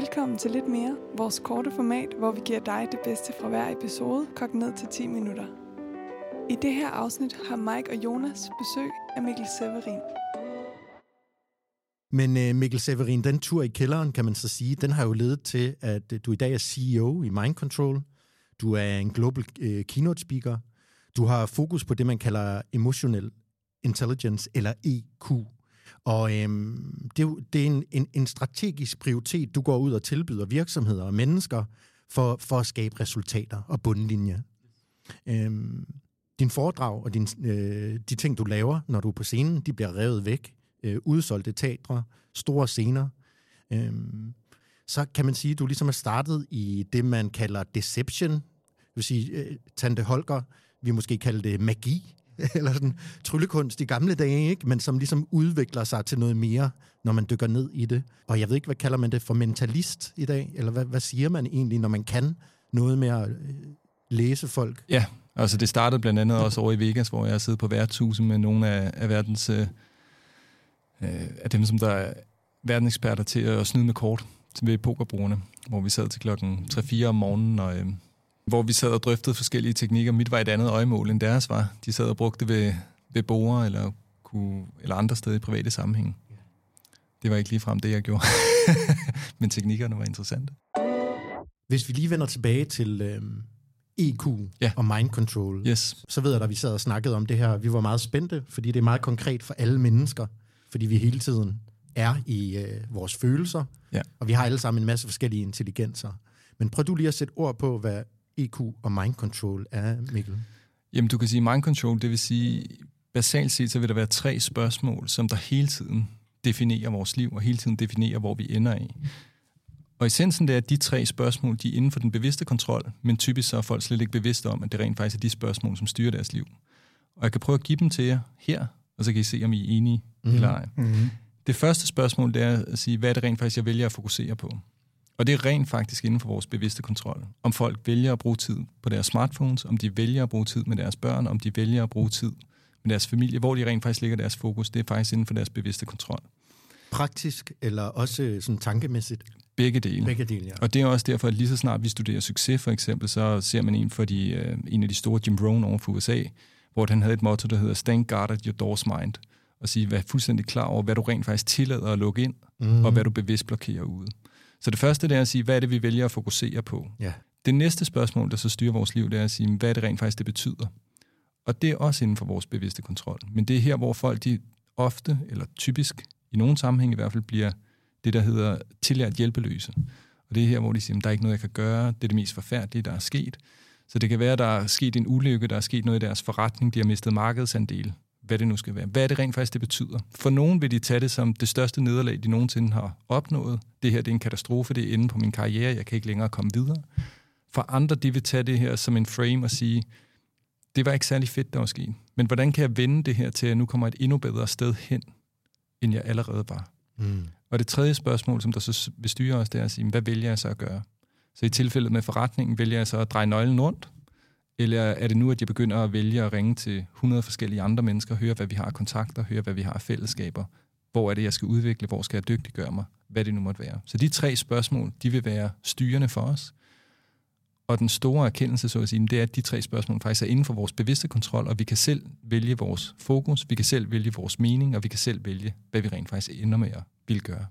Velkommen til Lidt Mere, vores korte format, hvor vi giver dig det bedste fra hver episode, kogt ned til 10 minutter. I det her afsnit har Mike og Jonas besøg af Mikkel Severin. Men øh, Mikkel Severin, den tur i kælderen, kan man så sige, den har jo ledet til, at øh, du i dag er CEO i Mind Control. Du er en global øh, keynote speaker. Du har fokus på det, man kalder emotional intelligence, eller EQ. Og øhm, det, det er en, en, en strategisk prioritet, du går ud og tilbyder virksomheder og mennesker for, for at skabe resultater og bundlinje. Øhm, din foredrag og din, øh, de ting, du laver, når du er på scenen, de bliver revet væk. Øh, udsolgte teatre, store scener. Øhm, så kan man sige, at du ligesom er startet i det, man kalder deception. Det vil sige, øh, Tante Holger, vi måske kalde det magi, eller sådan tryllekunst i gamle dage, ikke? men som ligesom udvikler sig til noget mere, når man dykker ned i det. Og jeg ved ikke, hvad kalder man det for mentalist i dag? Eller hvad, hvad siger man egentlig, når man kan noget med at øh, læse folk? Ja, altså det startede blandt andet også over i Vegas, hvor jeg har siddet på værtshuset med nogle af, af verdens øh, øh, af dem, som der er verdenseksperter til at snyde med kort ved pokerbrugerne, hvor vi sad til klokken 3-4 om morgenen, og øh, hvor vi sad og drøftede forskellige teknikker. Mit var et andet øjemål end deres var. De sad og brugte det ved, ved borer eller, kunne, eller andre steder i private sammenhæng. Det var ikke ligefrem det, jeg gjorde. Men teknikkerne var interessante. Hvis vi lige vender tilbage til øh, EQ Ja. og mind control, Yes. så ved jeg, at vi sad og snakkede om det her. Vi var meget spændte, fordi det er meget konkret for alle mennesker, fordi vi hele tiden er i øh, vores følelser, Ja. og vi har alle sammen en masse forskellige intelligenser. Men prøv du lige at sætte ord på, hvad EQ og mind control er, Mikkel. Jamen, du kan sige mind control, det vil sige, basalt set, så vil der være tre spørgsmål, som der hele tiden definerer vores liv, og hele tiden definerer, hvor vi ender i. Og essensen det er, at de tre spørgsmål, de er inden for den bevidste kontrol, men typisk så er folk slet ikke bevidste om, at det rent faktisk er de spørgsmål, som styrer deres liv. Og jeg kan prøve at give dem til jer her, og så kan I se, om I er enige mm. eller ej. Mm-hmm. Det første spørgsmål, det er at sige, hvad er det rent faktisk, jeg vælger at fokusere på? Og det er rent faktisk inden for vores bevidste kontrol. Om folk vælger at bruge tid på deres smartphones, om de vælger at bruge tid med deres børn, om de vælger at bruge tid med deres familie, hvor de rent faktisk lægger deres fokus, det er faktisk inden for deres bevidste kontrol. Praktisk eller også øh, sådan tankemæssigt? Begge dele. Begge dele, ja. Og det er også derfor, at lige så snart vi studerer succes, for eksempel, så ser man en, for de, øh, en af de store, Jim Rohn over for USA, hvor han havde et motto, der hedder Stand guard at your door's mind. Og sige, vær fuldstændig klar over, hvad du rent faktisk tillader at lukke ind, mm. og hvad du bevidst blokerer ude. Så det første det er at sige, hvad er det, vi vælger at fokusere på? Ja. Det næste spørgsmål, der så styrer vores liv, det er at sige, hvad er det rent faktisk, det betyder? Og det er også inden for vores bevidste kontrol. Men det er her, hvor folk de ofte, eller typisk, i nogle sammenhænge i hvert fald, bliver det, der hedder tillært hjælpeløse. Og det er her, hvor de siger, at der er ikke noget, jeg kan gøre. Det er det mest forfærdelige, der er sket. Så det kan være, at der er sket en ulykke, der er sket noget i deres forretning, de har mistet markedsandel, hvad det nu skal være. Hvad er det rent faktisk, det betyder? For nogen vil de tage det som det største nederlag, de nogensinde har opnået. Det her det er en katastrofe, det er inde på min karriere, jeg kan ikke længere komme videre. For andre, de vil tage det her som en frame og sige, det var ikke særlig fedt, der var sket. Men hvordan kan jeg vende det her til, at jeg nu kommer et endnu bedre sted hen, end jeg allerede var? Mm. Og det tredje spørgsmål, som der så vil styre os, det er at sige, hvad vælger jeg så at gøre? Så i tilfældet med forretningen, vælger jeg så at dreje nøglen rundt? Eller er det nu, at jeg begynder at vælge at ringe til 100 forskellige andre mennesker, høre, hvad vi har af kontakter, høre, hvad vi har af fællesskaber? Hvor er det, jeg skal udvikle? Hvor skal jeg dygtiggøre mig? Hvad det nu måtte være. Så de tre spørgsmål, de vil være styrende for os. Og den store erkendelse, så at sige, det er, at de tre spørgsmål faktisk er inden for vores bevidste kontrol, og vi kan selv vælge vores fokus, vi kan selv vælge vores mening, og vi kan selv vælge, hvad vi rent faktisk ender med at vil gøre.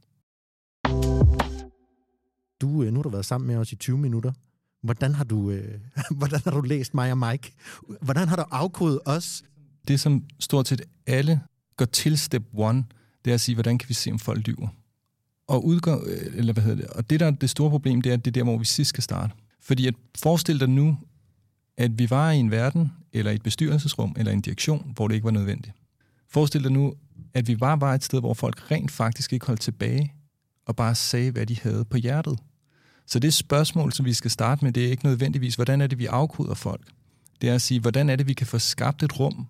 Du, øh, nu har du været sammen med os i 20 minutter. Hvordan har du, øh, hvordan har du læst mig og Mike? Hvordan har du afkodet os? Det, som stort set alle går til step one, det er at sige, hvordan kan vi se, om folk lyver? Og, udgår, øh, eller hvad hedder det? og det, der er det store problem, det er, at det er der, hvor vi sidst skal starte. Fordi at forestil dig nu, at vi var i en verden, eller et bestyrelsesrum, eller en direktion, hvor det ikke var nødvendigt. Forestil dig nu, at vi bare var et sted, hvor folk rent faktisk ikke holdt tilbage, og bare sagde, hvad de havde på hjertet. Så det spørgsmål, som vi skal starte med, det er ikke nødvendigvis, hvordan er det, vi afkoder folk. Det er at sige, hvordan er det, vi kan få skabt et rum,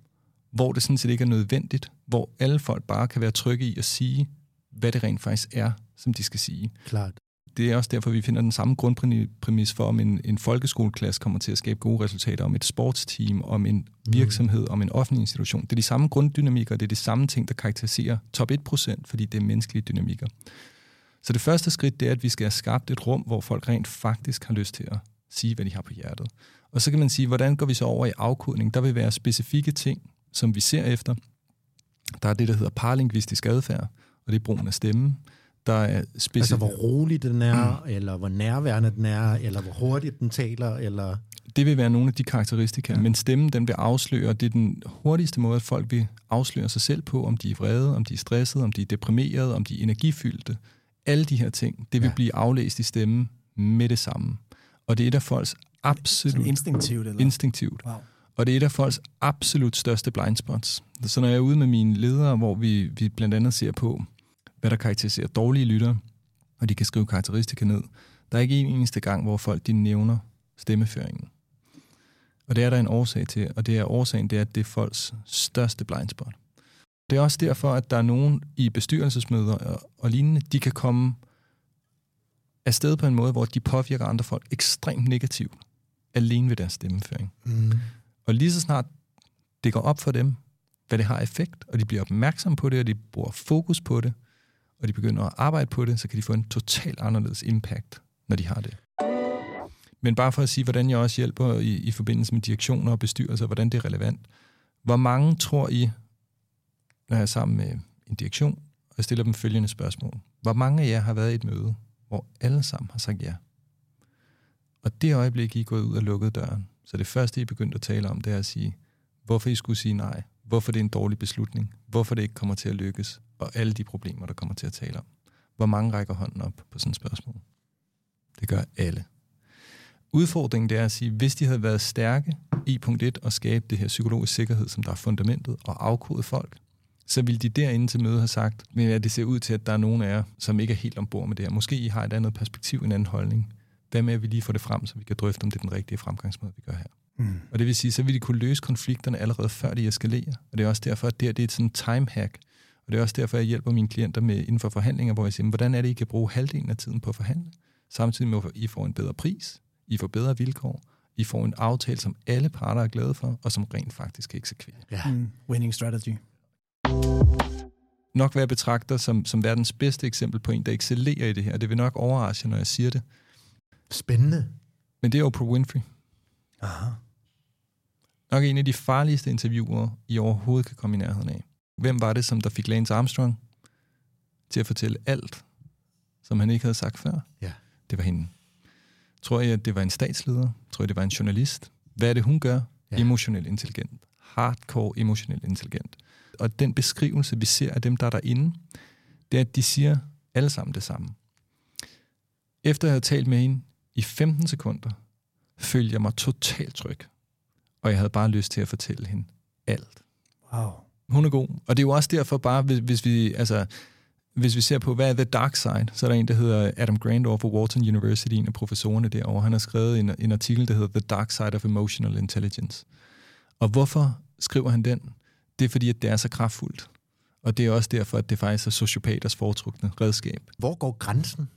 hvor det sådan set ikke er nødvendigt, hvor alle folk bare kan være trygge i at sige, hvad det rent faktisk er, som de skal sige. Klart. Det er også derfor, vi finder den samme grundpræmis for, om en, en folkeskoleklasse kommer til at skabe gode resultater, om et sportsteam, om en virksomhed, mm. om en offentlig institution. Det er de samme grunddynamikker, det er de samme ting, der karakteriserer top 1%, fordi det er menneskelige dynamikker. Så det første skridt, det er, at vi skal have skabt et rum, hvor folk rent faktisk har lyst til at sige, hvad de har på hjertet. Og så kan man sige, hvordan går vi så over i afkodning? Der vil være specifikke ting, som vi ser efter. Der er det, der hedder paralingvistisk adfærd, og det er brugen af stemme. Der er specifikke... Altså, hvor rolig den er, mm. eller hvor nærværende den er, eller hvor hurtigt den taler, eller... Det vil være nogle af de karakteristika, ja. men stemmen den vil afsløre, det er den hurtigste måde, at folk vil afsløre sig selv på, om de er vrede, om de er stressede, om de er deprimerede, om de er energifyldte. Alle de her ting, det vil ja. blive aflæst i stemmen med det samme. Og det er et af folks absolut... Sådan instinktivt, eller? Instinktivt. Wow. Og det er et af folks absolut største blind spots. Så når jeg er ude med mine ledere, hvor vi, vi blandt andet ser på, hvad der karakteriserer dårlige lyttere, og de kan skrive karakteristika ned, der er ikke en eneste gang, hvor folk de nævner stemmeføringen. Og det er der en årsag til, og det er årsagen, det er, at det er folks største blind spot. Det er også derfor, at der er nogen i bestyrelsesmøder og, og lignende, de kan komme afsted på en måde, hvor de påvirker andre folk ekstremt negativt, alene ved deres stemmeføring. Mm. Og lige så snart det går op for dem, hvad det har effekt, og de bliver opmærksom på det, og de bruger fokus på det, og de begynder at arbejde på det, så kan de få en totalt anderledes impact, når de har det. Men bare for at sige, hvordan jeg også hjælper i, i forbindelse med direktioner og bestyrelser, hvordan det er relevant. Hvor mange tror I, når jeg er sammen med en direktion, og jeg stiller dem følgende spørgsmål. Hvor mange af jer har været i et møde, hvor alle sammen har sagt ja? Og det øjeblik, I er gået ud og lukket døren, så det første, I er begyndt at tale om, det er at sige, hvorfor I skulle sige nej, hvorfor det er en dårlig beslutning, hvorfor det ikke kommer til at lykkes, og alle de problemer, der kommer til at tale om. Hvor mange rækker hånden op på sådan et spørgsmål? Det gør alle. Udfordringen det er at sige, hvis de havde været stærke i punkt 1 og skabe det her psykologisk sikkerhed, som der er fundamentet, og afkode folk, så ville de derinde til møde have sagt, men at det ser ud til, at der er nogen af jer, som ikke er helt ombord med det her. Måske I har et andet perspektiv, en anden holdning. Hvad med, at vi lige får det frem, så vi kan drøfte, om det er den rigtige fremgangsmåde, vi gør her. Mm. Og det vil sige, så vil de kunne løse konflikterne allerede før de eskalerer. Og det er også derfor, at det, her, det er et sådan time hack. Og det er også derfor, jeg hjælper mine klienter med inden for forhandlinger, hvor jeg siger, hvordan er det, I kan bruge halvdelen af tiden på at forhandle, samtidig med, at I får en bedre pris, I får bedre vilkår, I får en aftale, som alle parter er glade for, og som rent faktisk kan eksekvere. Ja. Mm. Winning strategy. Nok være betragter som, som verdens bedste eksempel på en, der excellerer i det her. Det vil nok overraske, når jeg siger det. Spændende. Men det er Oprah Winfrey. Aha. Nok en af de farligste interviewer, I overhovedet kan komme i nærheden af. Hvem var det, som der fik Lance Armstrong til at fortælle alt, som han ikke havde sagt før? Ja. Det var hende. Tror jeg, at det var en statsleder? Tror jeg, det var en journalist? Hvad er det, hun gør? Ja. Emotionelt intelligent. Hardcore emotionelt intelligent. Og den beskrivelse, vi ser af dem, der er derinde, det er, at de siger alle sammen det samme. Efter jeg havde talt med hende i 15 sekunder, følte jeg mig totalt tryg. Og jeg havde bare lyst til at fortælle hende alt. Wow. Hun er god. Og det er jo også derfor bare, hvis, hvis vi, altså, hvis vi ser på, hvad er The Dark Side, så er der en, der hedder Adam Grant over for Wharton University, en af professorerne derovre. Han har skrevet en, en artikel, der hedder The Dark Side of Emotional Intelligence. Og hvorfor skriver han den? Det er fordi, at det er så kraftfuldt. Og det er også derfor, at det faktisk er sociopaters foretrukne redskab. Hvor går grænsen?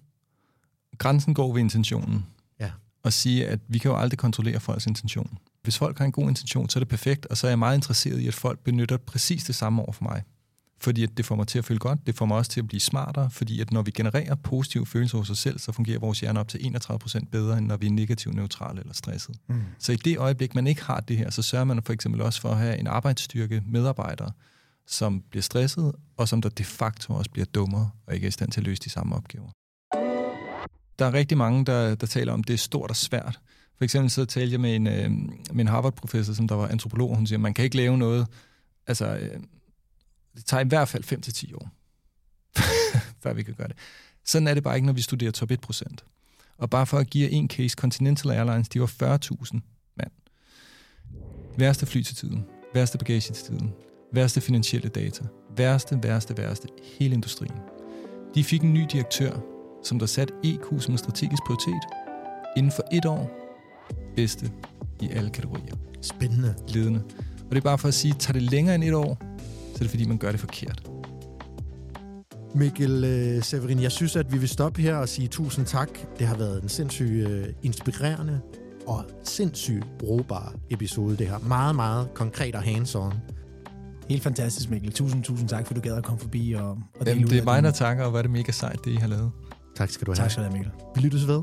Grænsen går ved intentionen. Ja. Og sige, at vi kan jo aldrig kontrollere folks intention. Hvis folk har en god intention, så er det perfekt, og så er jeg meget interesseret i, at folk benytter præcis det samme over for mig. Fordi at det får mig til at føle godt, det får mig også til at blive smartere, fordi at når vi genererer positive følelser hos os selv, så fungerer vores hjerne op til 31% bedre, end når vi er negativt neutrale eller stresset. Mm. Så i det øjeblik, man ikke har det her, så sørger man for eksempel også for at have en arbejdsstyrke medarbejdere, som bliver stresset, og som der de facto også bliver dummere og ikke er i stand til at løse de samme opgaver. der er rigtig mange, der, der taler om, at det er stort og svært. For eksempel så talte jeg med en, øh, med en Harvard-professor, som der var antropolog, og hun siger, man kan ikke lave noget, altså øh, det tager i hvert fald 5-10 år, før vi kan gøre det. Sådan er det bare ikke, når vi studerer top 1 procent. Og bare for at give en case, Continental Airlines, de var 40.000 mand. Værste fly til tiden, værste bagage til tiden, værste finansielle data, værste, værste, værste, hele industrien. De fik en ny direktør, som der satte EQ som en strategisk prioritet. Inden for et år, bedste i alle kategorier. Spændende. Ledende. Og det er bare for at sige, tager det længere end et år, så er det fordi, man gør det forkert. Mikkel øh, Severin, jeg synes, at vi vil stoppe her og sige tusind tak. Det har været en sindssygt øh, inspirerende og sindssygt brugbar episode, det her. Meget, meget konkret og hands-on. Helt fantastisk, Mikkel. Tusind, tusind tak, for du gad at komme forbi og, og dele Jamen, ud det er mig, der takker, og hvor er det mega sejt, det I har lavet. Tak skal du have. Tak skal du have, Mikkel. Vi lyttes ved.